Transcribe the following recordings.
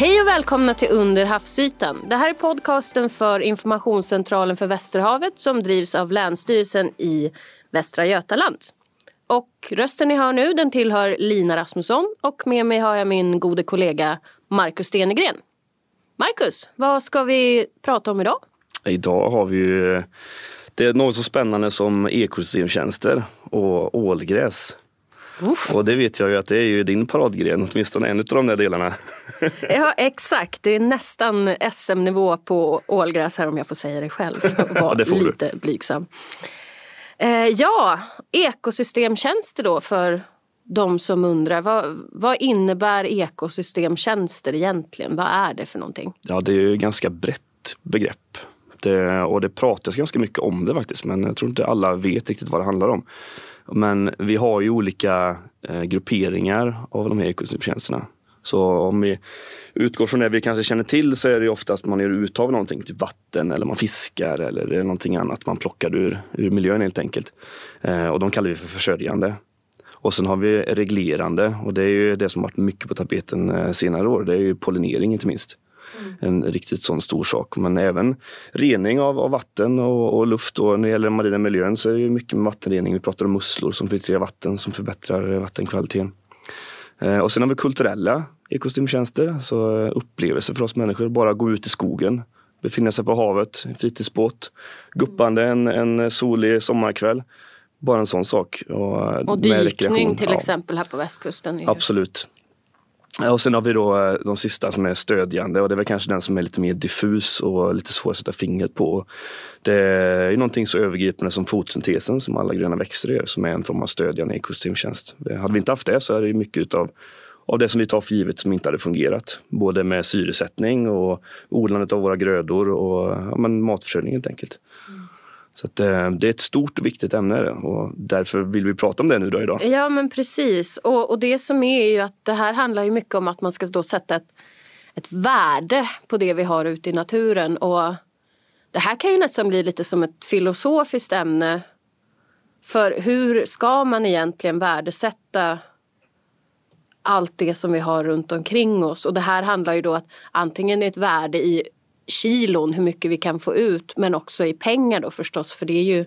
Hej och välkomna till Under havsytan. Det här är podcasten för Informationscentralen för Västerhavet som drivs av Länsstyrelsen i Västra Götaland. Och rösten ni hör nu den tillhör Lina Rasmusson och med mig har jag min gode kollega Marcus Stenegren. Marcus, vad ska vi prata om idag? Idag har vi ju det är något så spännande som ekosystemtjänster och ålgräs. Uff. Och det vet jag ju att det är ju din paradgren, åtminstone en av de där delarna. ja exakt, det är nästan SM-nivå på ålgräs här om jag får säga det själv. Var ja, lite du. blygsam. Eh, ja, ekosystemtjänster då för de som undrar. Vad, vad innebär ekosystemtjänster egentligen? Vad är det för någonting? Ja, det är ju ganska brett begrepp. Det, och det pratas ganska mycket om det faktiskt, men jag tror inte alla vet riktigt vad det handlar om. Men vi har ju olika eh, grupperingar av de här ekosystemtjänsterna. Så om vi utgår från det vi kanske känner till så är det oftast man gör uttag av någonting, typ vatten eller man fiskar eller det är någonting annat man plockar ur, ur miljön helt enkelt. Eh, och de kallar vi för försörjande. Och sen har vi reglerande och det är ju det som varit mycket på tapeten eh, senare år. Det är ju pollinering inte minst. Mm. En riktigt sån stor sak. Men även rening av, av vatten och, och, luft. Och när det gäller den marina miljön så är det mycket med vattenrening. Vi pratar om musslor som filtrerar vatten som förbättrar vattenkvaliteten. Eh, och sen har vi kulturella ekosystemtjänster, alltså upplevelser för oss människor. Bara gå ut i skogen, befinna sig på havet, fritidsbåt, guppande en, en solig sommarkväll. Bara en sån sak. Och, och dykning till ja. exempel här på västkusten. Absolut. Och sen har vi då eh, de sista som är stödjande och det är väl kanske den som är lite mer diffus och lite svår att sätta fingret på. Det är ju någonting så övergripande som fotosyntesen som alla gröna växter gör som är en form av stödjande ekosystemtjänst. Hade vi inte haft det så är det mycket utav av det som vi tar för givet som inte hade fungerat. Både med syresättning och odlandet av våra grödor och ja, men matförsörjning helt enkelt. Så att, eh, det är ett stort och viktigt ämne och därför vill vi prata om det nu då idag. Ja men precis och, och det som är ju att det här handlar ju mycket om att man ska då sätta ett, ett värde på det vi har ute i naturen och det här kan ju nästan bli lite som ett filosofiskt ämne. För hur ska man egentligen värdesätta allt det som vi har runt omkring oss? Och det här handlar ju då att antingen är ett värde i kilon, hur mycket vi kan få ut, men också i pengar då förstås. För det är ju,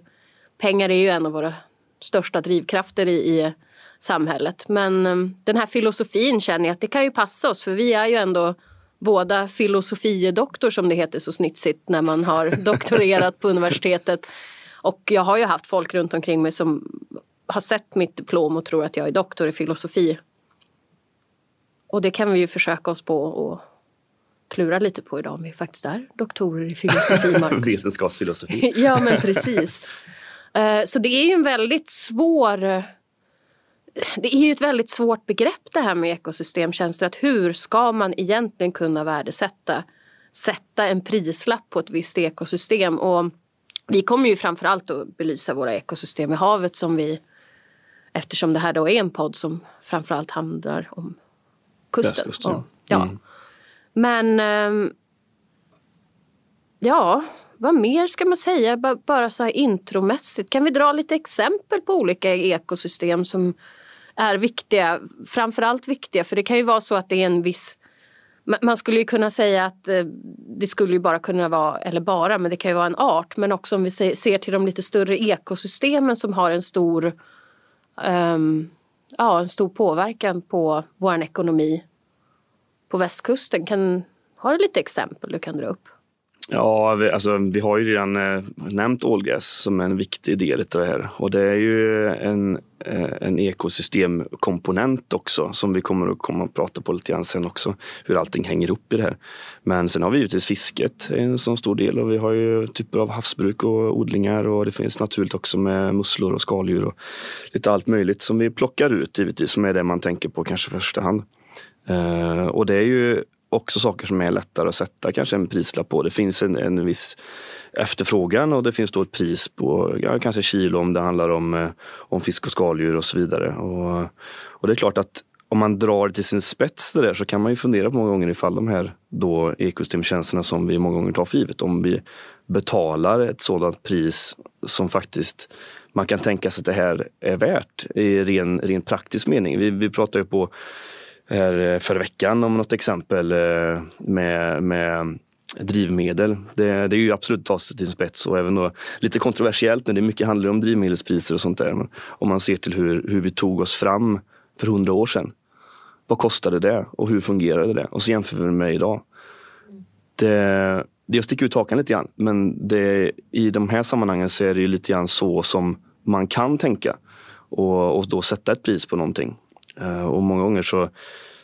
pengar är ju en av våra största drivkrafter i, i samhället. Men um, den här filosofin känner jag att det kan ju passa oss, för vi är ju ändå båda filosofiedoktor som det heter så snitsigt när man har doktorerat på universitetet. Och jag har ju haft folk runt omkring mig som har sett mitt diplom och tror att jag är doktor i filosofi. Och det kan vi ju försöka oss på och klura lite på idag om vi faktiskt är doktorer i filosofi, Marcus. Vetenskapsfilosofi. ja, men precis. Eh, så det är ju en väldigt svår... Det är ju ett väldigt svårt begrepp det här med ekosystemtjänster. Att hur ska man egentligen kunna värdesätta sätta en prislapp på ett visst ekosystem? Och vi kommer ju framförallt att belysa våra ekosystem i havet som vi eftersom det här då är en podd som framförallt handlar om kusten. Västkusten. Och, ja. Mm. Men ehm, ja, vad mer ska man säga bara så här intromässigt? Kan vi dra lite exempel på olika ekosystem som är viktiga, framförallt viktiga för det kan ju vara så att det är en viss man skulle ju kunna säga att eh, det skulle ju bara kunna vara, eller bara, men det kan ju vara en art. Men också om vi ser till de lite större ekosystemen som har en stor, um, ja, en stor påverkan på vår ekonomi på västkusten. Kan, har du lite exempel du kan dra upp? Ja, vi, alltså, vi har ju redan eh, nämnt ålgräs som en viktig del i det här. Och det är ju en, eh, en ekosystemkomponent också som vi kommer att komma och prata på lite grann sen också. Hur allting hänger ihop i det här. Men sen har vi givetvis fisket, en sån stor del. Och vi har ju typer av havsbruk och odlingar och det finns naturligt också med musslor och skaldjur och lite allt möjligt som vi plockar ut givetvis, som är det man tänker på kanske i första hand. Eh, och det är ju också saker som är lättare att sätta kanske en prislapp på. Det finns en, en viss efterfrågan och det finns då ett pris på ja, kanske kilo om det handlar om, eh, om fisk och skaldjur och så vidare. Och, och det är klart att om man drar det till sin spets det där så kan man ju fundera på många gånger ifall de här då ekosystemtjänsterna som vi många gånger tar för givet, om vi betalar ett sådant pris som faktiskt man kan tänka sig att det här är värt i ren, ren praktisk mening. Vi, vi pratar ju på här eh, förra veckan om något exempel eh, med, med drivmedel. Det, det är ju absolut att ta sig till sin spets och även då lite kontroversiellt när det mycket handlar om drivmedelspriser och sånt där. Men om man ser till hur, hur vi tog oss fram för hundra år sedan. Vad kostade det och hur fungerade det? Och så jämför vi med idag. Det, det sticker ut hakan lite grann men det, i de här sammanhangen så är det ju lite grann så som man kan tänka och, och då sätta ett pris på någonting. Eh, och många gånger så,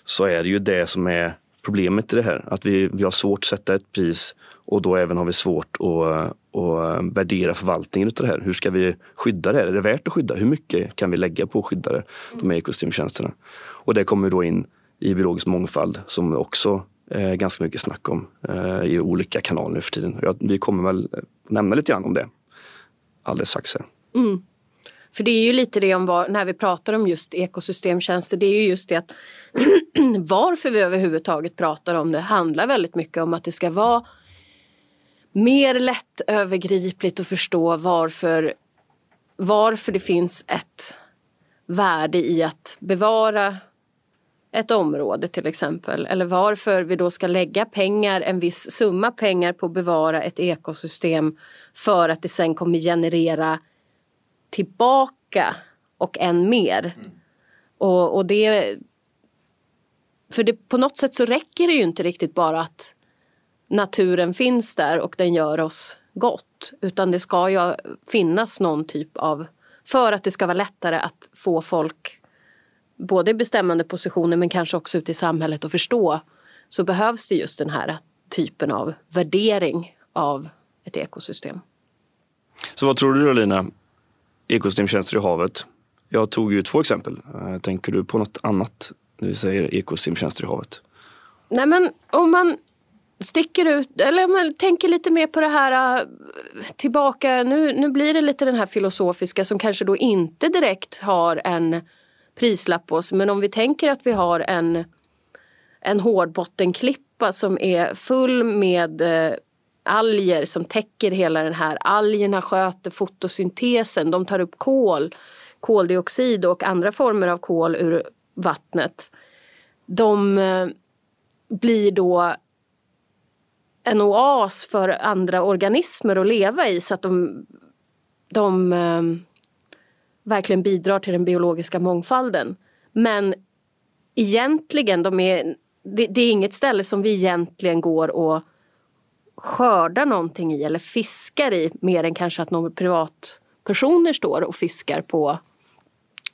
så är det ju det som är problemet i det här. Att vi, vi har svårt att sätta ett pris och då även har vi svårt att, att värdera förvaltningen av det här. Hur ska vi skydda det? Är det värt att skydda? Hur mycket kan vi lägga på att skydda det, de här ekosystemtjänsterna? Och det kommer då in i biologisk mångfald som också är ganska mycket snack om eh, i olika kanaler nu för tiden. vi kommer väl nämna lite grann om det alldeles strax. Mm. För det är ju lite det om var, när vi pratar om just ekosystemtjänster, det är ju just det att varför vi överhuvudtaget pratar om det handlar väldigt mycket om att det ska vara mer lättövergripligt att förstå varför, varför det finns ett värde i att bevara ett område till exempel. Eller varför vi då ska lägga pengar, en viss summa pengar på att bevara ett ekosystem för att det sen kommer generera tillbaka och än mer. Mm. Och, och det... För det, på något sätt så räcker det ju inte riktigt bara att naturen finns där och den gör oss gott. Utan det ska ju finnas någon typ av... För att det ska vara lättare att få folk både i bestämmande positioner men kanske också ute i samhället att förstå så behövs det just den här typen av värdering av ett ekosystem. Så vad tror du då Lina? Ekosystemtjänster i havet. Jag tog ju två exempel. Eh, tänker du på något annat när vi säger ekosystemtjänster i havet? Nej men om man sticker ut, eller om man tänker lite mer på det här eh, tillbaka, nu, nu blir det lite den här filosofiska som kanske då inte direkt har en prislapp på oss. Men om vi tänker att vi har en, en hårdbottenklippa eh, som är full med alger som täcker hela den här. Algerna sköter fotosyntesen, de tar upp kol, koldioxid och andra former av kol ur vattnet. De eh, blir då en oas för andra organismer att leva i så att de, de eh, verkligen bidrar till den biologiska mångfalden. Men egentligen, de är, det, det, är inget ställe som vi egentligen går och skördar någonting i eller fiskar i mer än kanske att några privatpersoner står och fiskar på,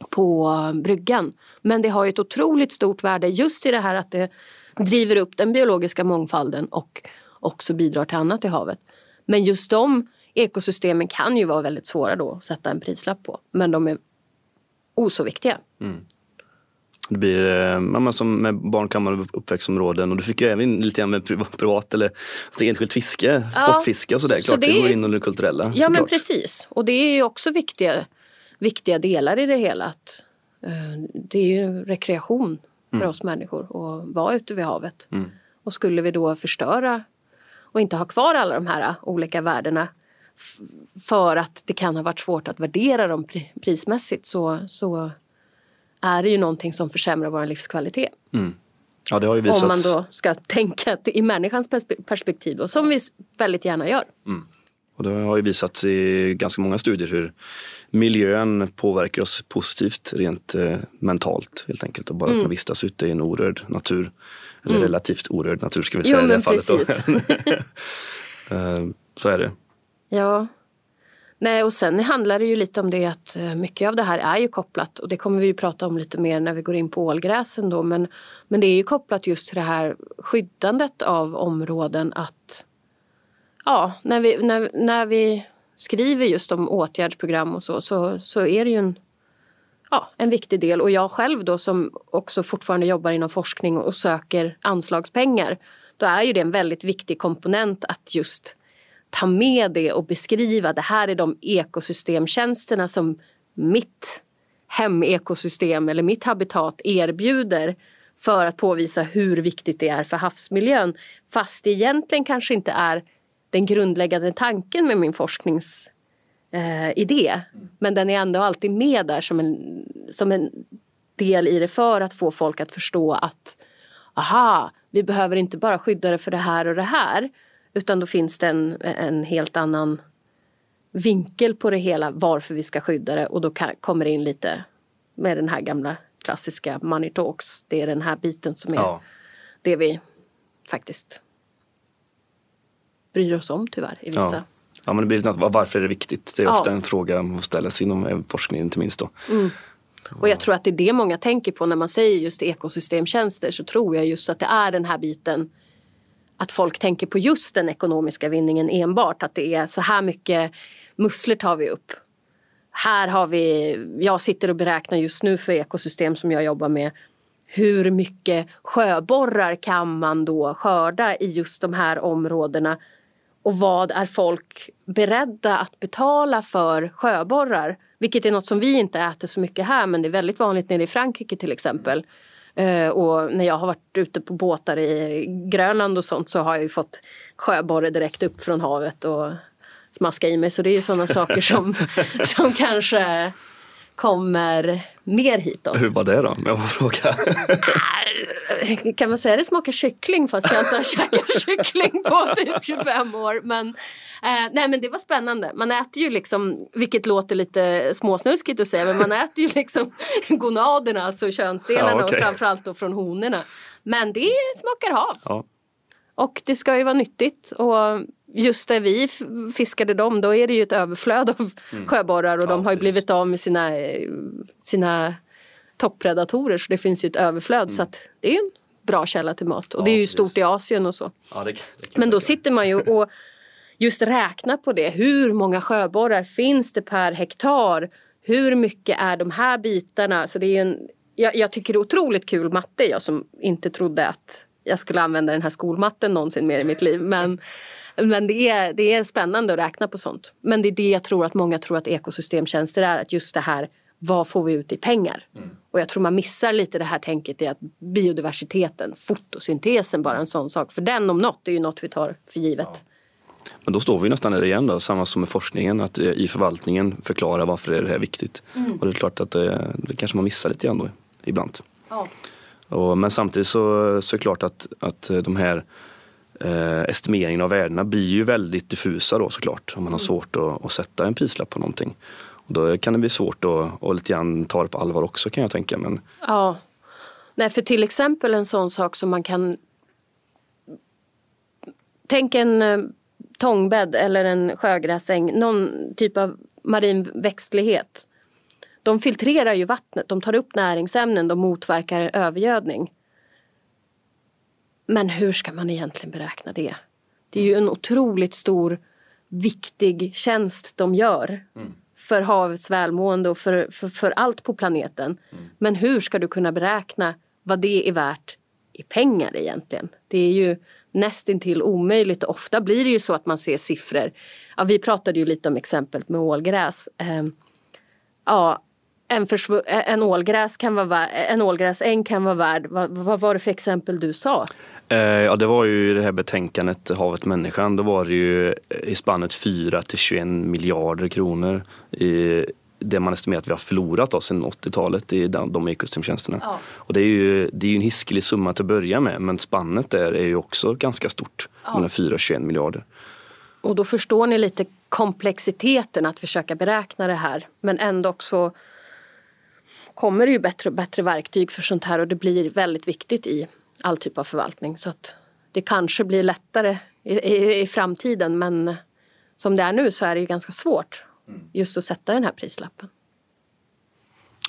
på bryggan. Men det har ett otroligt stort värde just i det här att det driver upp den biologiska mångfalden och också bidrar till annat i havet. Men just de ekosystemen kan ju vara väldigt svåra då att sätta en prislapp på. Men de är oså viktiga. Mm. Det blir eh, som med barnkammare och uppväxtområden och du fick ju även lite grann med privat eller alltså enskilt fiske, ja, sportfiske och sådär. Klart så det, det går in under det kulturella. Ja men precis och det är ju också viktiga, viktiga delar i det hela. Att, uh, det är ju rekreation för mm. oss människor att vara ute vid havet. Mm. Och skulle vi då förstöra och inte ha kvar alla de här olika värdena för att det kan ha varit svårt att värdera dem prismässigt så, så är det ju någonting som försämrar vår livskvalitet. Mm. Ja, det har ju visats. Om man då ska tänka i människans perspektiv då, som vi väldigt gärna gör. Mm. Och det har ju visats i ganska många studier hur miljön påverkar oss positivt rent eh, mentalt helt enkelt. Och bara mm. kunna vistas ute i en orörd natur. Eller mm. relativt orörd natur ska vi säga jo, i det här fallet. Eh, så är det. Ja. Nej, och sen handlar det ju lite om det att eh, mycket av det här är ju kopplat och det kommer vi ju prata om lite mer när vi går in på ålgräsen då men, men det är ju kopplat just till det här skyddandet av områden att ja, när vi, när, när vi skriver just om åtgärdsprogram och så, så, så är det ju en, ja, en viktig del. Och jag själv då som också fortfarande jobbar inom forskning och söker anslagspengar, då är ju det en väldigt viktig komponent att just ta med det och beskriva det här är de ekosystemtjänsterna som mitt hemekosystem eller mitt habitat erbjuder för att påvisa hur viktigt det är för havsmiljön. Fast det egentligen kanske inte är den grundläggande tanken med min forskningsidé. Eh, Men den är ändå alltid med där som en, som en del i det för att få folk att förstå att aha, vi behöver inte bara skydda det för det här och det här utan då finns det en, en helt annan vinkel på det hela varför vi ska skydda det och då kan, kommer det in lite med den här gamla klassiska money talks. Det är den här biten som är ja. det vi faktiskt bryr oss om tyvärr i vissa. Ja. Ja, men det blir lite varför är det viktigt? Det är ofta en fråga man ställer sig inom forskningen inte minst. Då. Mm. Och jag tror att det är det många tänker på när man säger just ekosystemtjänster så tror jag just att det är den här biten att folk tänker på just den ekonomiska vinningen enbart. Att det är så här mycket musslor tar vi upp. Här har vi, jag sitter och beräknar just nu för ekosystem som jag jobbar med hur mycket sjöborrar kan man då skörda i just de här områdena och vad är folk beredda att betala för sjöborrar? Vilket är något som vi inte äter så mycket här men det är väldigt vanligt nere i Frankrike till exempel. Uh, och när jag har varit ute på båtar i Grönland och sånt så har jag ju fått sjöborre direkt upp från havet och smaska i mig. Så det är ju sådana saker som, som kanske kommer mer hitåt. Hur var det då? Om jag får fråga. kan man säga att det smakar kyckling fast jag inte har käkat kyckling på typ 25 år. Men, eh, nej men det var spännande. Man äter ju liksom, vilket låter lite småsnuskigt att säga, men man äter ju liksom gonaderna, alltså könsdelarna ja, okay. och framförallt då från honorna. Men det smakar hav. Ja. Och det ska ju vara nyttigt. Och just där vi fiskade dem, då är det ju ett överflöd av mm. sjöborrar och ja, de har ju blivit av med sina, sina toppredatorer så det finns ju ett överflöd mm. så att det är en bra källa till mat och ja, det är ju stort i Asien och så. Ja, det, det Men då sitter man ju och just räknar på det. Hur många sjöborrar finns det per hektar? Hur mycket är de här bitarna? Så det är en, jag, jag tycker det är otroligt kul matte, jag som inte trodde att jag skulle använda den här skolmatten någonsin mer i mitt liv. Men men det är, det är spännande att räkna på sånt. Men det är det jag tror att många tror att ekosystemtjänster är. Att just det här, vad får vi ut i pengar? Mm. Och jag tror man missar lite det här tänket i att biodiversiteten, fotosyntesen bara en sån sak. För den om något är ju något vi tar för givet. Ja. Men då står vi nästan där igen då, samma som med forskningen, att eh, i förvaltningen förklara varför är det här viktigt. Mm. Och det är klart att det, eh, det kanske man missar lite grann då, ibland. Ja. Och, men samtidigt så, så är det klart att, att de här eh, estimeringen av värdena blir ju väldigt diffusa då såklart om man har mm. svårt att, att sätta en prislapp på någonting. Och då kan det bli svårt att och lite grann ta det på allvar också kan jag tänka. Men... Ja, Nej, för till exempel en sån sak som man kan Tänk en tångbädd eller en sjögräsäng, någon typ av marin växtlighet. De filtrerar ju vattnet, de tar upp näringsämnen, de motverkar övergödning. Men hur ska man egentligen beräkna det? Det är ju en otroligt stor, viktig tjänst de gör mm. för havets välmående och för, för, för allt på planeten. Mm. Men hur ska du kunna beräkna vad det är värt i pengar egentligen? Det är ju nästintill omöjligt. Ofta blir det ju så att man ser siffror. Ja, vi pratade ju lite om exemplet med ålgräs. Ehm, ja, en, eh, en, ålgräs kan vara en ålgräsäng kan vara värd, vad, vad var det för exempel du sa? Eh, ja, det var ju det här betänkandet Havet människan. Då var det ju i spannet 4 till 21 miljarder kronor i det man estimerar att vi har förlorat då, sedan 80-talet i de, de ekosystemtjänsterna. Ja. Och det är ju det är ju en hiskelig summa till att börja med men spannet där är ju också ganska stort. Ja. Mellan 4 och 21 miljarder. Och då förstår ni lite komplexiteten att försöka beräkna det här men ändå också kommer det ju bättre och bättre verktyg för sånt här och det blir väldigt viktigt i all typ av förvaltning. Så att det kanske blir lättare i, i, i framtiden men som det är nu så är det ju ganska svårt. Just att sätta den här prislappen.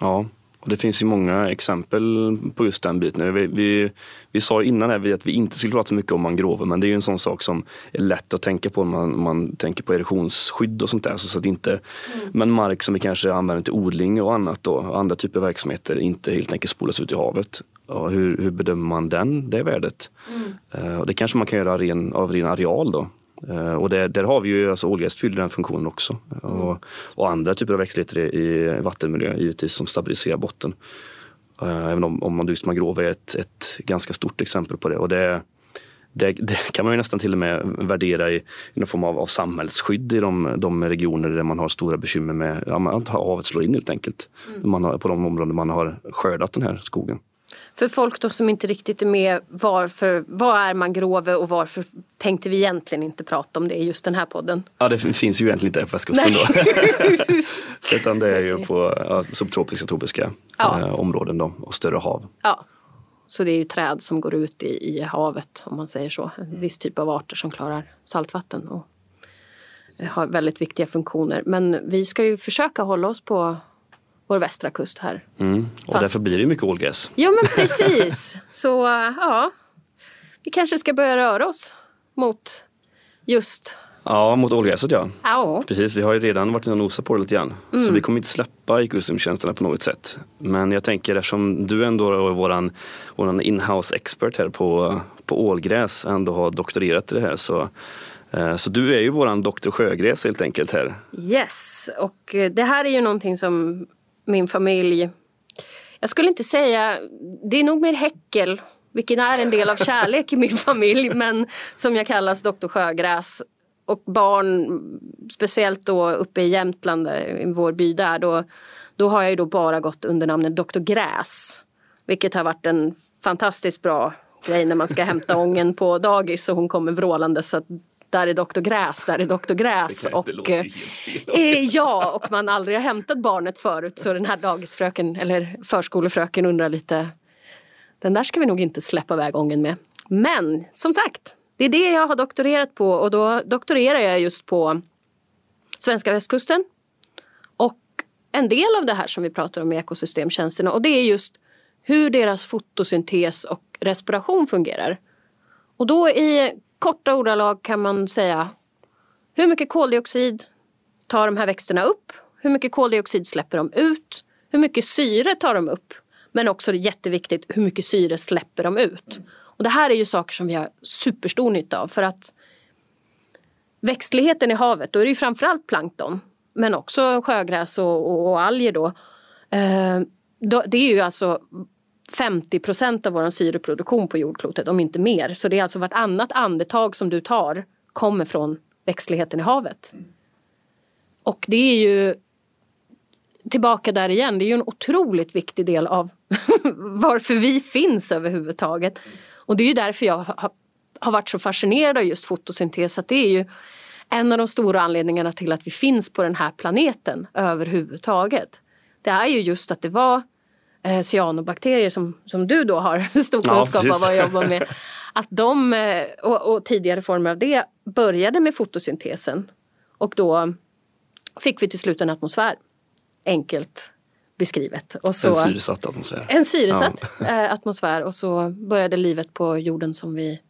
Ja, och det finns ju många exempel på just den biten. Vi, vi, vi sa innan här att vi inte skulle prata så mycket om mangrover men det är ju en sån sak som är lätt att tänka på när man, man tänker på erosionsskydd och sånt där. Så att inte, mm. Men mark som vi kanske använder till odling och annat då, och andra typer av verksamheter inte helt enkelt spolas ut i havet. Ja, hur, hur bedömer man den, det värdet? Mm. Uh, och det kanske man kan göra ren, av ren areal då. Uh, och det, där har vi ju, alltså ålgräs fyller den funktionen också. Mm. Och, och, andra typer av växtligheter i, i vattenmiljö givetvis som stabiliserar botten. Uh, även om, om man just mangrove är ett, ett ganska stort exempel på det. Och det det, det, kan man ju nästan till och med värdera i, i någon form av, av samhällsskydd i de, de, regioner där man har stora bekymmer med ja, att havet slår in helt enkelt. Mm. Man har, på de områden man har skördat den här skogen. För folk då som inte riktigt är med, varför, vad är mangrove och varför tänkte vi egentligen inte prata om det i just den här podden? Ja, det finns ju egentligen inte på västkusten då. Utan det är ju på ja, subtropiska, tropiska ja. eh, områden då, och större hav. Ja, så det är ju träd som går ut i, i havet om man säger så. En viss typ av arter som klarar saltvatten och Precis. har väldigt viktiga funktioner. Men vi ska ju försöka hålla oss på vår västra kust här. Mm. Och Fast... därför blir det mycket ålgräs. Jo men precis. Så ja, vi kanske ska börja röra oss mot just Ja, mot ålgräset ja. ja. Precis, vi har ju redan varit inne och nosat på det lite grann. Mm. Så vi kommer inte släppa ekosystemtjänsterna på något sätt. Men jag tänker eftersom du ändå är våran, våran inhouse expert här på, på ålgräs, ändå har doktorerat i det här så eh, så du är ju våran doktor Sjögräs helt enkelt här. Yes, och det här är ju någonting som min familj... Jag skulle inte säga... Det är nog mer häckel, vilken är en del av kärlek i min familj, men som jag kallas doktor Sjögräs. Och barn, speciellt då uppe i Jämtland, i vår by där, då, då har jag ju då bara gått under namnet doktor Gräs. Vilket har varit en fantastiskt bra grej när man ska hämta ången på dagis och hon kommer vrålande så att där är doktor Gräs, där är doktor Gräs. Och, eh, ja, och man aldrig har hämtat barnet förut så den här dagisfröken eller förskolefröken undrar lite den där ska vi nog inte släppa iväg ången med. Men som sagt, det är det jag har doktorerat på och då doktorerar jag just på svenska västkusten. Och en del av det här som vi pratar om i ekosystemtjänsterna och det är just hur deras fotosyntes och respiration fungerar. Och då i korta ordalag kan man säga hur mycket koldioxid tar de här växterna upp? Hur mycket koldioxid släpper de ut? Hur mycket syre tar de upp? Men också det jätteviktigt, hur mycket syre släpper de ut? Och det här är ju saker som vi har superstor nytta av för att växtligheten i havet, då är det ju framförallt plankton men också sjögräs och, och, och alger då. Eh, då. Det är ju alltså 50 procent av vår syreproduktion på jordklotet, om inte mer. Så det är alltså vartannat andetag som du tar kommer från växtligheten i havet. Och det är ju tillbaka där igen, det är ju en otroligt viktig del av varför vi finns överhuvudtaget. Och det är ju därför jag har, har varit så fascinerad av just fotosyntes. Att det är ju en av de stora anledningarna till att vi finns på den här planeten överhuvudtaget. Det är ju just att det var eh, cyanobakterier som, som du då har stor kunskap ja, av att jobba med. Att de, eh, och, och, tidigare former av det började med fotosyntesen. Och då fick vi till slut en atmosfär. Enkelt beskrivet. Och så, en syresatt atmosfär. En syresatt ja. Eh, atmosfär och så började livet på jorden som vi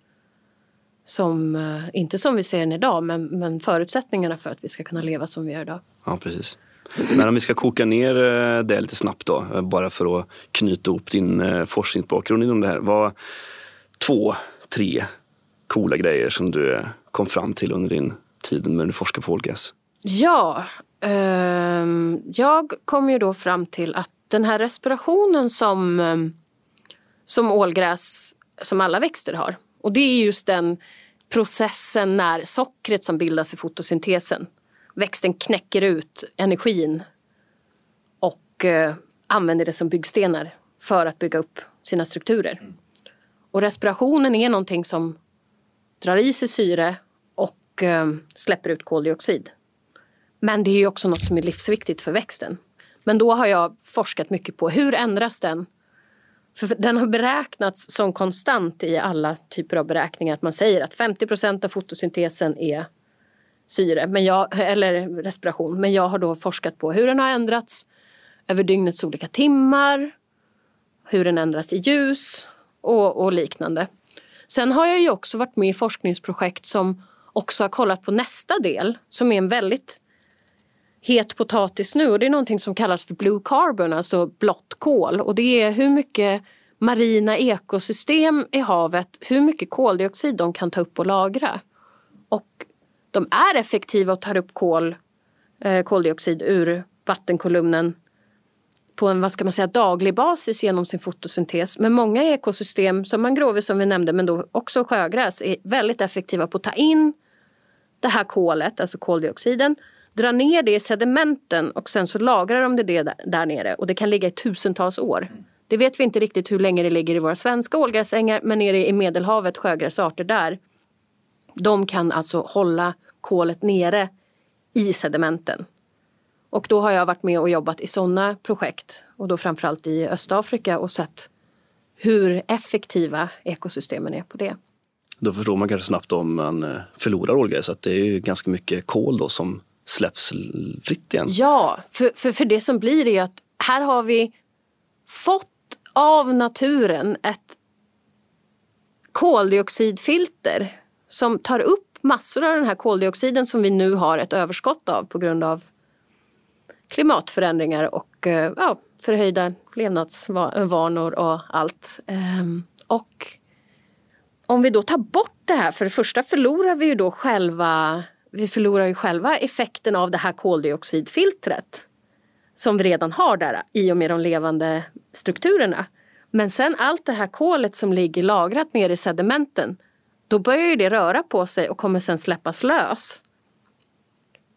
som, eh, inte som vi ser den idag, men, men förutsättningarna för att vi ska kunna leva som vi gör idag. Ja, precis. Men om vi ska koka ner eh, det lite snabbt då, eh, bara för att knyta ihop din eh, forskningsbakgrund inom det här. Vad, två, tre coola grejer som du kom fram till under din tid när du forskade på ålgräs? Ja, eh, jag kom ju då fram till att den här respirationen som, ehm, som ålgräs, som alla växter har. Och det är just den processen när sockret som bildas i fotosyntesen. Växten knäcker ut energin och eh, använder det som byggstenar för att bygga upp sina strukturer. Och respirationen är någonting som drar i sig syre och eh, släpper ut koldioxid. Men det är också något som är livsviktigt för växten. Men då har jag forskat mycket på hur ändras den? För den har beräknats som konstant i alla typer av beräkningar. Att man säger att 50% av fotosyntesen är syre men jag, eller respiration. Men jag har då forskat på hur den har ändrats över dygnets olika timmar. Hur den ändras i ljus och, och liknande. Sen har jag ju också varit med i forskningsprojekt som också har kollat på nästa del som är en väldigt het potatis nu och det är någonting som kallas för blue carbon, alltså blått kol. Och det är hur mycket marina ekosystem i havet, hur mycket koldioxid de kan ta upp och lagra. Och de är effektiva och tar upp kol, eh, koldioxid ur vattenkolumnen på en vad ska man säga, daglig basis genom sin fotosyntes. Men många ekosystem, som mangrover som vi nämnde, men då också sjögräs, är väldigt effektiva på att ta in det här kolet, alltså koldioxiden, dra ner det i sedimenten och sen så lagrar de det där nere och det kan ligga i tusentals år. Det vet vi inte riktigt hur länge det ligger i våra svenska ålgräsängar men nere i Medelhavet, sjögräsarter där, de kan alltså hålla kolet nere i sedimenten. Och då har jag varit med och jobbat i sådana projekt och då framförallt i Östafrika och sett hur effektiva ekosystemen är på det. Då förstår man kanske snabbt om man eh, förlorar ålgräs att det är ju ganska mycket kol då som släpps fritt igen. Ja, för, för, för det som blir är att här har vi fått av naturen ett koldioxidfilter som tar upp massor av den här koldioxiden som vi nu har ett överskott av på grund av klimatförändringar och eh, ja, förhöjda levnadsvanor och allt. Ehm, och om vi då tar bort det här, för det första förlorar vi ju då själva vi förlorar ju själva effekten av det här koldioxidfiltret som vi redan har där i och med de levande strukturerna. Men sen allt det här kolet som ligger lagrat nere i sedimenten då börjar ju det röra på sig och kommer sen släppas lös.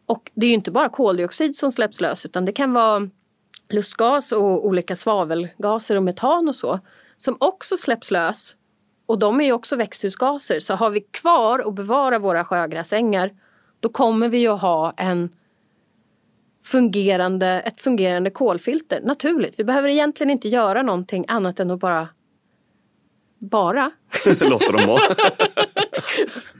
Och det är ju inte bara koldioxid som släpps lös utan det kan vara lustgas och olika svavelgaser och metan och så som också släpps lös. Och de är ju också växthusgaser så har vi kvar och bevarar våra sjögräsängar då kommer vi ju att ha en fungerande, ett fungerande kolfilter. Naturligt. Vi behöver egentligen inte göra någonting annat än att bara bara Låta dem vara.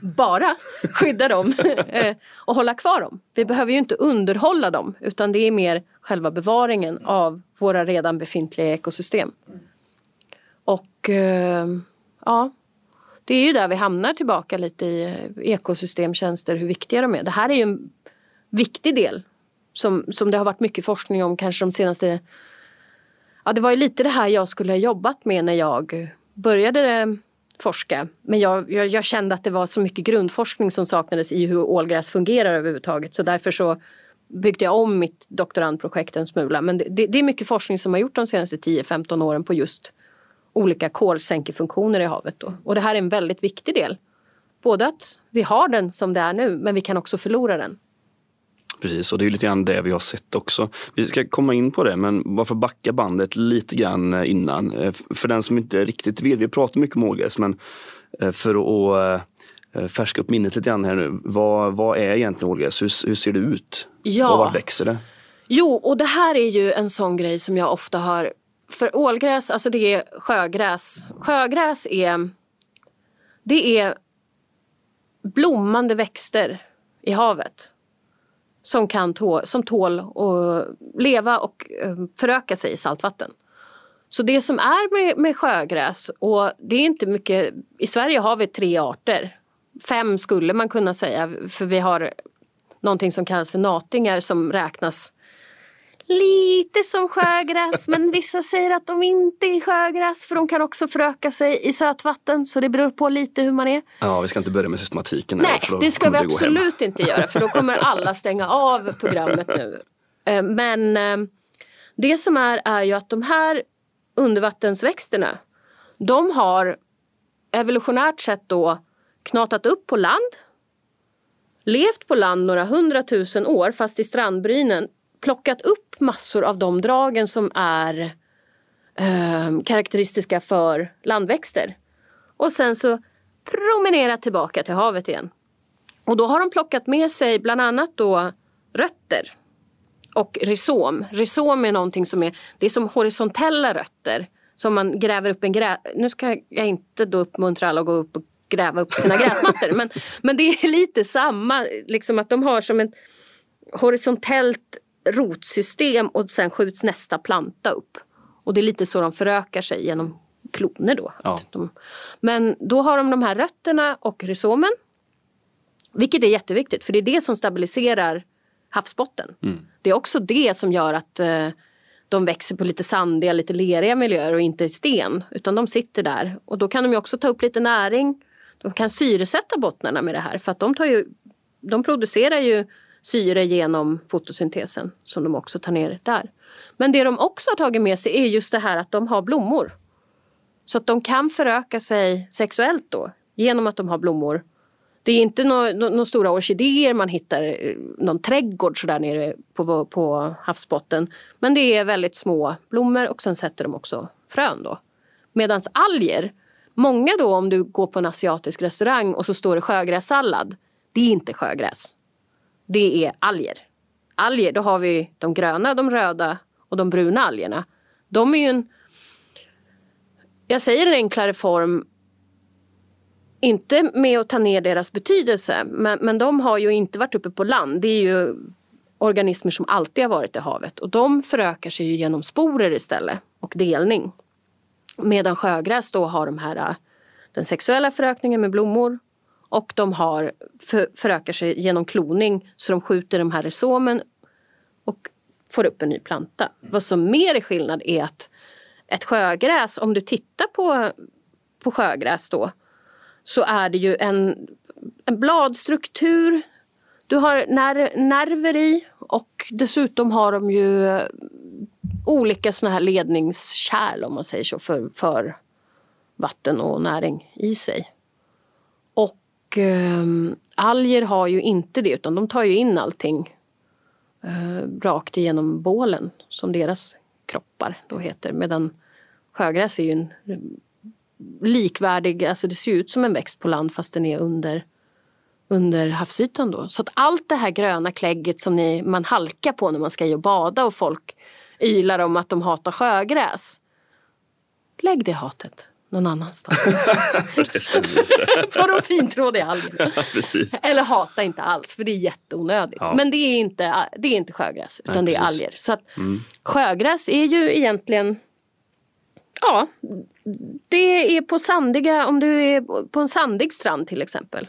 bara skydda dem eh, och hålla kvar dem. Vi behöver ju inte underhålla dem utan det är mer själva bevaringen av våra redan befintliga ekosystem. Och eh, ja, det är ju där vi hamnar tillbaka lite i eh, ekosystemtjänster, hur viktiga de är. Det här är ju en viktig del som, som det har varit mycket forskning om kanske de senaste... Ja, det var ju lite det här jag skulle ha jobbat med när jag började forska. Men jag, jag, jag, kände att det var så mycket grundforskning som saknades i hur ålgräs fungerar överhuvudtaget. Så därför så byggde jag om mitt doktorandprojekt en smula. Men det, det, det är mycket forskning som har gjort de senaste 10-15 åren på just olika kolsänkefunktioner i havet. Då. Och det här är en väldigt viktig del. Både att vi har den som det är nu men vi kan också förlora den. Precis, och det är lite grann det vi har sett också. Vi ska komma in på det, men varför backa bandet lite grann eh, innan? Eh, för den som inte riktigt vet, vi pratar mycket om ålgräs, men eh, för att färska upp minnet lite grann här nu. Vad, vad är egentligen ålgräs? Hur, hur ser det ut? Ja. Och var växer det? Jo, och det här är ju en sån grej som jag ofta har för ålgräs, alltså det är sjögräs. Sjögräs är, det är blommande växter i havet som, kan tå, som tål att leva och eh, föröka sig i saltvatten. Så det som är med, med sjögräs, och det är inte mycket, i Sverige har vi tre arter. Fem skulle man kunna säga, för vi har någonting som kallas för natingar som räknas lite som sjögräs men vissa säger att de inte är sjögräs för de kan också föröka sig i sötvatten så det beror på lite hur man är. Ja, vi ska inte börja med systematiken. Nej, här, det ska vi absolut inte göra för då kommer alla stänga av programmet nu. Eh, men eh, det som är är ju att de här undervattensväxterna de har evolutionärt sett då knatat upp på land levt på land några hundratusen år fast i strandbrynen plockat upp massor av de dragen som är eh, karaktäristiska för landväxter. Och sen så promenerat tillbaka till havet igen. Och då har de plockat med sig bland annat då rötter och rhizom. Rhizom är någonting som är, det är som horisontella rötter. Som man gräver upp en grä... Nu ska jag inte då uppmuntra alla att gå upp och gräva upp sina gräsmattor. men, men det är lite samma, liksom att de har som ett horisontellt rotsystem och sen skjuts nästa planta upp. Och det är lite så de förökar sig genom kloner då. Ja. De, men då har de de här rötterna och rhizomen. Vilket är jätteviktigt för det är det som stabiliserar havsbotten. Mm. Det är också det som gör att eh, de växer på lite sandiga, lite leriga miljöer och inte i sten. Utan de sitter där. Och då kan de också ta upp lite näring. De kan syresätta bottnarna med det här för att de, tar ju, de producerar ju syre genom fotosyntesen som de också tar ner där. Men det de också har tagit med sig är just det här att de har blommor. Så att de kan föröka sig sexuellt då genom att de har blommor. Det är inte några no, stora orkidéer man hittar eh, någon trädgård så där nere på, på havsbotten. Men det är väldigt små blommor och sen sätter de också frön då. Medan alger, många då om du går på en asiatisk restaurang och så står det sjögrässallad. Det är inte sjögräs. Det är alger. Alger, då har vi de gröna, de röda och de bruna algerna. De är ju en... Jag säger en enklare form inte med att ta ner deras betydelse, men, men de har ju inte varit uppe på land. Det är ju organismer som alltid har varit i havet och de förökar sig ju genom sporer istället och delning. Medan sjögräs då har de här den sexuella förökningen med blommor och de har för, förökar sig genom kloning så de skjuter de här resomen och får upp en ny planta. Vad som mer är skillnad är att ett sjögräs, om du tittar på, på sjögräs då så är det ju en, en bladstruktur. Du har ner, nerver i och dessutom har de ju eh, olika såna här ledningskärl om man säger så för, för vatten och näring i sig. Och eh, alger har ju inte det utan de tar ju in allting eh, rakt igenom bålen som deras kroppar då heter. Medan sjögräs är ju en eh, likvärdig, alltså det ser ut som en växt på land fast den är under, under havsytan då. Så att allt det här gröna klägget som ni, man halkar på när man ska i och bada och folk ylar om att de hatar sjögräs. Lägg det hatet någon annanstans. det stämmer inte. på de fintrådiga algerna. Ja, Eller hata inte alls för det är jätteonödigt. Ja. Men det är inte, det är inte sjögräs utan Nej, det är alger. Så att mm. sjögräs är ju egentligen Ja, det är på sandiga, om du är på en sandig strand till exempel.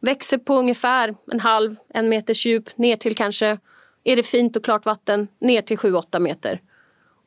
Växer på ungefär en halv, en meters djup ner till kanske, är det fint och klart vatten, ner till 7-8 meter.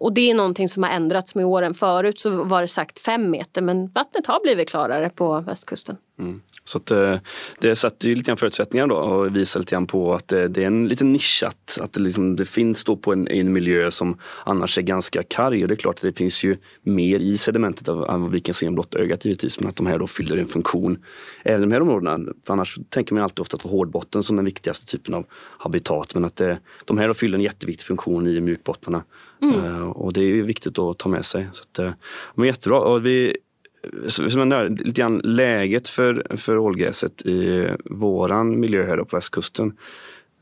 Och det är någonting som har ändrats med åren. Förut så var det sagt fem meter men vattnet har blivit klarare på västkusten. Mm. Så att, eh, det sätter ju lite grann förutsättningar då och visar lite grann på att det, det är en liten nischat. Att det, liksom, det finns då på en, en miljö som annars är ganska karg och det är klart att det finns ju mer i sedimentet än vad vi kan se med blotta ögat givetvis. Men att de här då fyller en funktion även i de här områdena. För annars tänker man alltid ofta på hårdbotten som den viktigaste typen av habitat. Men att det, de här då fyller en jätteviktig funktion i mjukbottnarna. Mm. Uh, och det är viktigt att ta med sig. Så att, uh, men jättebra. Och vi, som där, lite grann läget för, för ålgräset i våran miljö här på västkusten.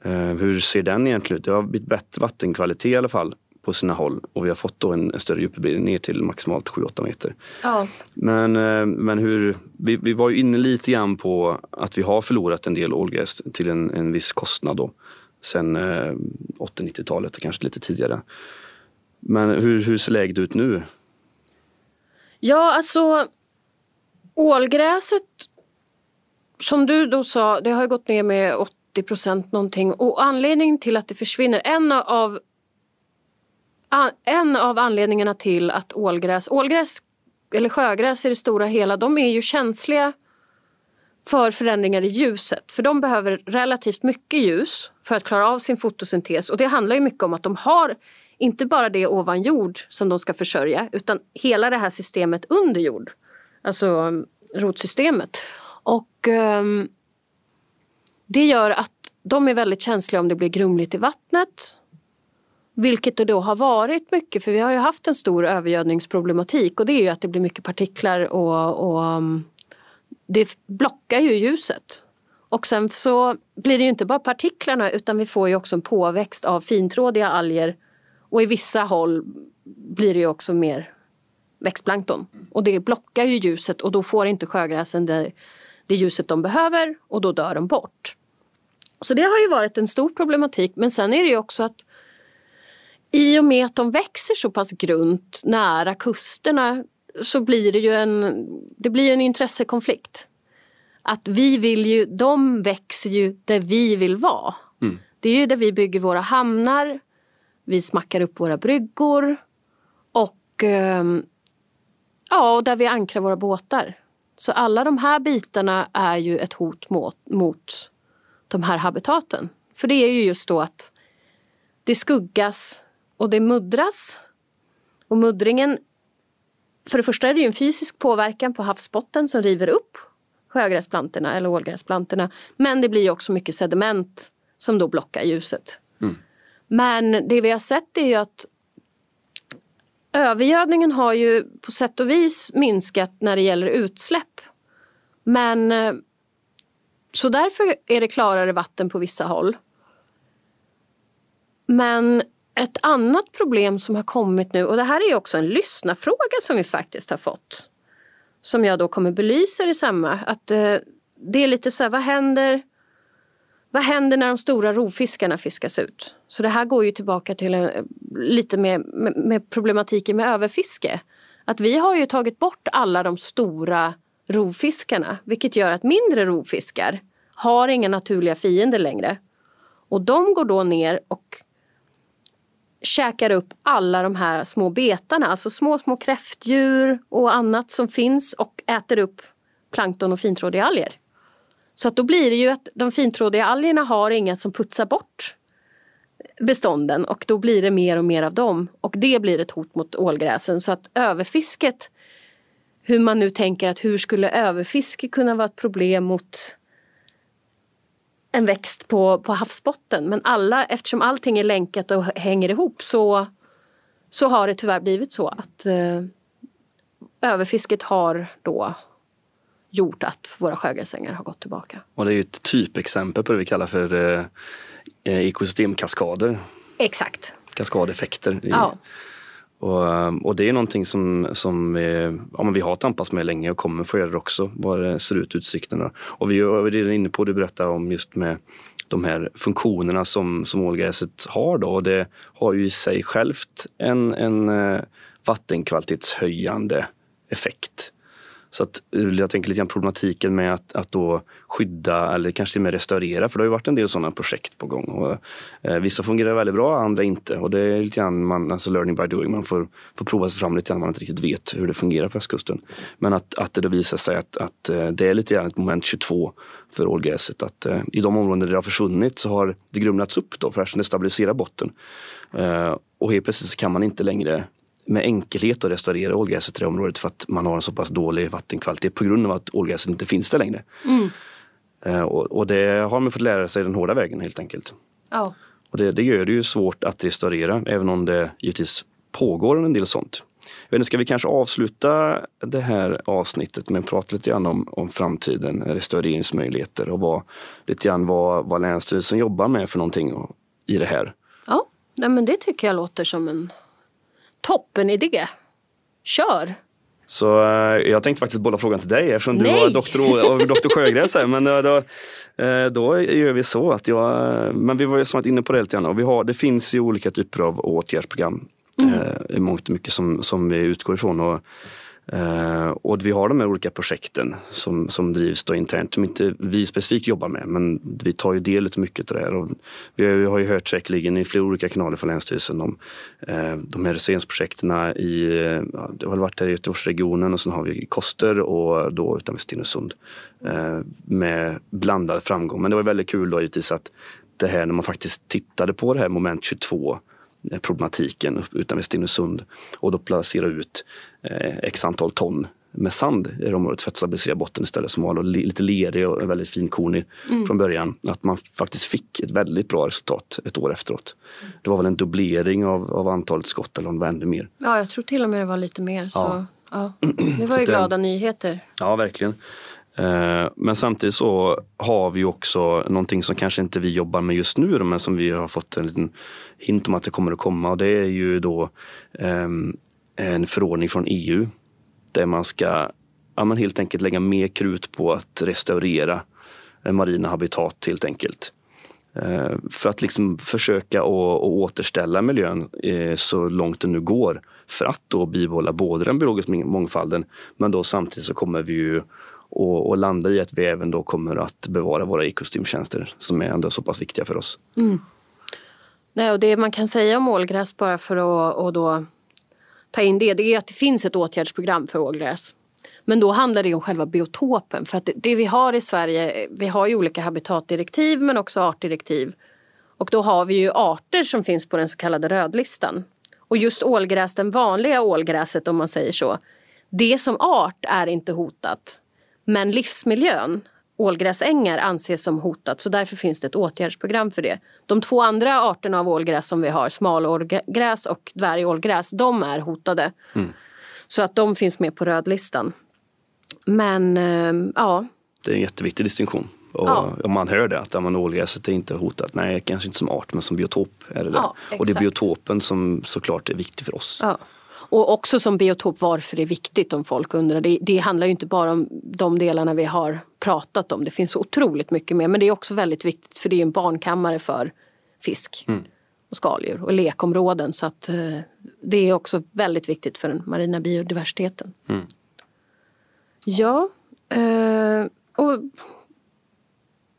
Eh, hur ser den egentligen ut? Det har blivit bättre vattenkvalitet i alla fall på sina håll och vi har fått då en, en större djupbildning ner till maximalt 7-8 meter. Ja. Men, eh, men hur, vi, vi var ju inne lite grann på att vi har förlorat en del ålgräs till en, en viss kostnad då. Sen eh, 80-90-talet och kanske lite tidigare. Men hur, hur ser läget ut nu? Ja, alltså ålgräset som du då sa, det har gått ner med 80 procent någonting och anledningen till att det försvinner, en av en av anledningarna till att ålgräs, ålgräs eller sjögräs i det stora hela, de är ju känsliga för förändringar i ljuset. För de behöver relativt mycket ljus för att klara av sin fotosyntes. Och det handlar ju mycket om att de har inte bara det ovan jord som de ska försörja utan hela det här systemet under jord. Alltså mm, rotsystemet. Och um, det gör att de är väldigt känsliga om det blir grumligt i vattnet. Vilket det då har varit mycket för vi har ju haft en stor övergödningsproblematik och det är ju att det blir mycket partiklar och, och um, det blockar ju ljuset. Och sen så blir det ju inte bara partiklarna utan vi får ju också en påväxt av fintrådiga alger och i vissa håll blir det ju också mer växtplankton. Och det blockar ju ljuset och då får inte sjögräsen det, det ljuset de behöver och då dör de bort. Så det har ju varit en stor problematik men sen är det ju också att i och med att de växer så pass grunt nära kusterna så blir det ju en, det blir en intressekonflikt. Att vi vill ju, de växer ju där vi vill vara. Mm. Det är ju där vi bygger våra hamnar, vi smackar upp våra bryggor och ehm, ja, där vi ankrar våra båtar. Så alla de här bitarna är ju ett hot mot, mot de här habitaten. För det är ju just då att det skuggas och det muddras. Och muddringen, för det första är det ju en fysisk påverkan på havsbotten som river upp sjögräsplantorna eller ålgräsplantorna. Men det blir också mycket sediment som då blockar ljuset. Mm. Men det vi har sett är ju att övergödningen har ju på sätt och vis minskat när det gäller utsläpp. Men eh, så därför är det klarare vatten på vissa håll. Men ett annat problem som har kommit nu och det här är också en lyssnarfråga som vi faktiskt har fått. Som jag då kommer belysa i samma. Att eh, det är lite så här, vad händer? Vad händer när de stora rovfiskarna fiskas ut? Så det här går ju tillbaka till en, lite med, med, med problematiken med överfiske. Att vi har ju tagit bort alla de stora rovfiskarna vilket gör att mindre rovfiskar har inga naturliga fiender längre. Och de går då ner och käkar upp alla de här små betarna, alltså små, små kräftdjur och annat som finns och äter upp plankton och fintrådiga alger. Så att då blir det ju att de fintrådiga algerna har inget som putsar bort bestånden och då blir det mer och mer av dem och det blir ett hot mot ålgräsen så att överfisket hur man nu tänker att hur skulle överfiske kunna vara ett problem mot en växt på, på havsbotten. Men alla, eftersom allting är länkat och hänger ihop så, så har det tyvärr blivit så att eh, överfisket har då gjort att våra sjögräsängar har gått tillbaka. Och det är ju ett typexempel på det vi kallar för eh, eh ekosystemkaskader. Exakt. Kaskadeffekter. Ja. Och, och, det är någonting som, som vi, ja, vi har tampats med länge och kommer få göra det också, vad det ser ut utsikterna. Och vi var redan inne på, du berättade om just med de här funktionerna som, som ålgräset har då. Och det har ju i sig självt en, en eh, vattenkvalitetshöjande effekt. Så att eh, jag tänker lite grann problematiken med att, att då skydda eller kanske till och med restaurera, för det har ju varit en del sådana projekt på gång. Och, eh, vissa fungerar väldigt bra, andra inte. Och det är lite grann man, alltså learning by doing. Man får, får prova sig fram lite grann man inte riktigt vet hur det fungerar på västkusten. Men att, att det då visar sig att, att eh, det är lite grann ett moment 22 för ålgräset. Att eh, i de områden där det har försvunnit så har det grumlats upp då för att det stabiliserar botten. Eh, och helt plötsligt så kan man inte längre med enkelhet att restaurera ålgräset i det området för att man har en så pass dålig vattenkvalitet på grund av att ålgräset inte finns där längre. Mm. Uh, och, och, det har man fått lära sig den hårda vägen helt enkelt. Oh. Och det, det, gör det ju svårt att restaurera även om det givetvis pågår en del sånt. Jag vet inte, ska vi kanske avsluta det här avsnittet med att prata lite grann om, om framtiden, restaureringsmöjligheter och vad, lite grann vad, vad Länsstyrelsen jobbar med för någonting i det här. Ja, nej, men det tycker jag låter som en Toppen idé. Kör! Så eh, jag tänkte faktiskt bolla frågan till dig eftersom Nej. du var doktor, och doktor Sjögräs här. Men eh, då, eh, då gör vi så att jag, men vi var ju som inne på det lite grann. Och vi har, det finns ju olika typer av åtgärdsprogram. Mm. I mångt och mycket som, som vi utgår ifrån. Och Uh, och vi har de här olika projekten som, som drivs då internt som inte vi specifikt jobbar med men vi tar ju del av mycket av det här. Och vi, har, vi har ju hört säkerligen i flera olika kanaler från Länsstyrelsen om uh, de här reserveringsprojekten i, ja, det har varit här i Göteborgsregionen och sen har vi Koster och då utanför Stenungsund eh, med blandad framgång. Men det var väldigt kul då givetvis att det här när man faktiskt tittade på det här moment 22 problematiken utanför Stenungsund och då placera ut eh, x antal ton med sand i det området för att stabilisera botten istället som var lite lerig och väldigt finkornig mm. från början. Att man faktiskt fick ett väldigt bra resultat ett år efteråt. Det var väl en dubblering av, av antalet skott eller om det var ännu mer. Ja, jag tror till och med det var lite mer. Så, ja. ja. Det var ju glada nyheter. Ja, verkligen. Eh, men samtidigt så har vi också någonting som kanske inte vi jobbar med just nu men som vi har fått en liten hint om att det kommer att komma och det är ju då ehm, en förordning från EU där man ska ja, man helt enkelt lägga mer krut på att restaurera marina habitat helt enkelt. Eh, för att liksom försöka att återställa miljön eh, så långt det nu går för att då bibehålla både den biologiska mångfalden men då samtidigt så kommer vi ju och, och, landa i att vi även då kommer att bevara våra ekosystemtjänster som är ändå så pass viktiga för oss. Mm. Nej, och det man kan säga om ålgräs bara för att och då ta in det, det är att det finns ett åtgärdsprogram för ålgräs. Men då handlar det om själva biotopen. För att det vi har i Sverige, vi har ju olika habitatdirektiv men också artdirektiv. Och då har vi ju arter som finns på den så kallade rödlistan. Och just ålgräs, den vanliga ålgräset om man säger så, det som art är inte hotat. Men livsmiljön, ålgräsängar, anses som hotat så därför finns det ett åtgärdsprogram för det. De två andra arterna av ålgräs som vi har, smalålgräs och dvärgålgräs, de är hotade. Mm. Så att de finns med på rödlistan. Men äh, ja. Det är en jätteviktig distinktion. Och ja. Om man hör det, att ja, ålgräset är inte hotat. Nej, kanske inte som art men som biotop är det ja, det. Och det är biotopen som såklart är viktig för oss. Ja. Och också som biotop varför det är viktigt om folk undrar. Det, det handlar ju inte bara om de delarna vi har pratat om. Det finns otroligt mycket mer. Men det är också väldigt viktigt för det är en barnkammare för fisk mm. och skaldjur och lekområden. Så att eh, det är också väldigt viktigt för den marina biodiversiteten. Mm. Ja, eh, och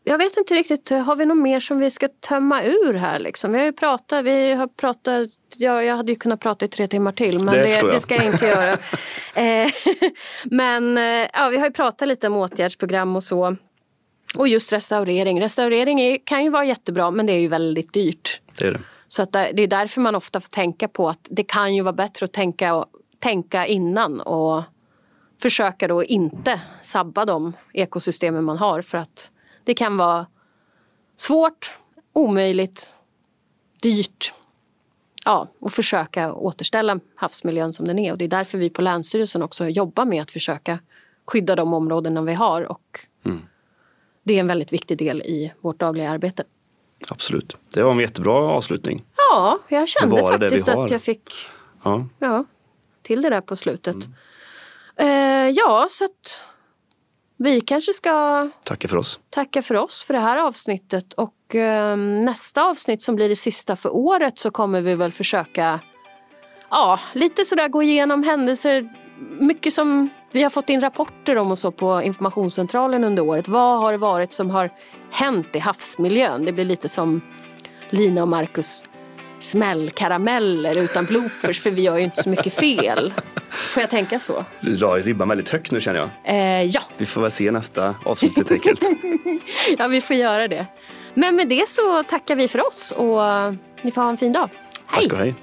jag vet inte riktigt, har vi något mer som vi ska tömma ur här liksom? Vi har ju pratat, vi har pratat, ja, jag hade ju kunnat prata i tre timmar till men det, det, det ska jag inte göra. Eh, men eh, ja, vi har ju pratat lite om åtgärdsprogram och så. Och just restaurering. Restaurering är, kan ju vara jättebra men det är ju väldigt dyrt. Det är det. Så att det är därför man ofta får tänka på att det kan ju vara bättre att tänka, tänka innan och försöka då inte sabba de ekosystemen man har för att det kan vara svårt, omöjligt, dyrt. Ja, och försöka återställa havsmiljön som den är. Och det är därför vi på Länsstyrelsen också jobbar med att försöka skydda de områdena vi har. Och mm. Det är en väldigt viktig del i vårt dagliga arbete. Absolut. Det var en jättebra avslutning. Ja, jag kände faktiskt att jag fick ja. Ja, till det där på slutet. Mm. Uh, ja, så att vi kanske ska tacka för oss. Tacka för oss för det här avsnittet och eh, nästa avsnitt som blir det sista för året så kommer vi väl försöka ja, lite sådär gå igenom händelser. Mycket som vi har fått in rapporter om och så på informationscentralen under året. Vad har det varit som har hänt i havsmiljön? Det blir lite som Lina och Marcus smällkarameller utan bloopers för vi gör ju inte så mycket fel. Får jag tänka så? Du drar ribban väldigt högt nu känner jag. Eh, ja. Vi får väl se nästa avsnitt helt enkelt. ja, vi får göra det. Men med det så tackar vi för oss och ni får ha en fin dag. Hej! Tack och hej.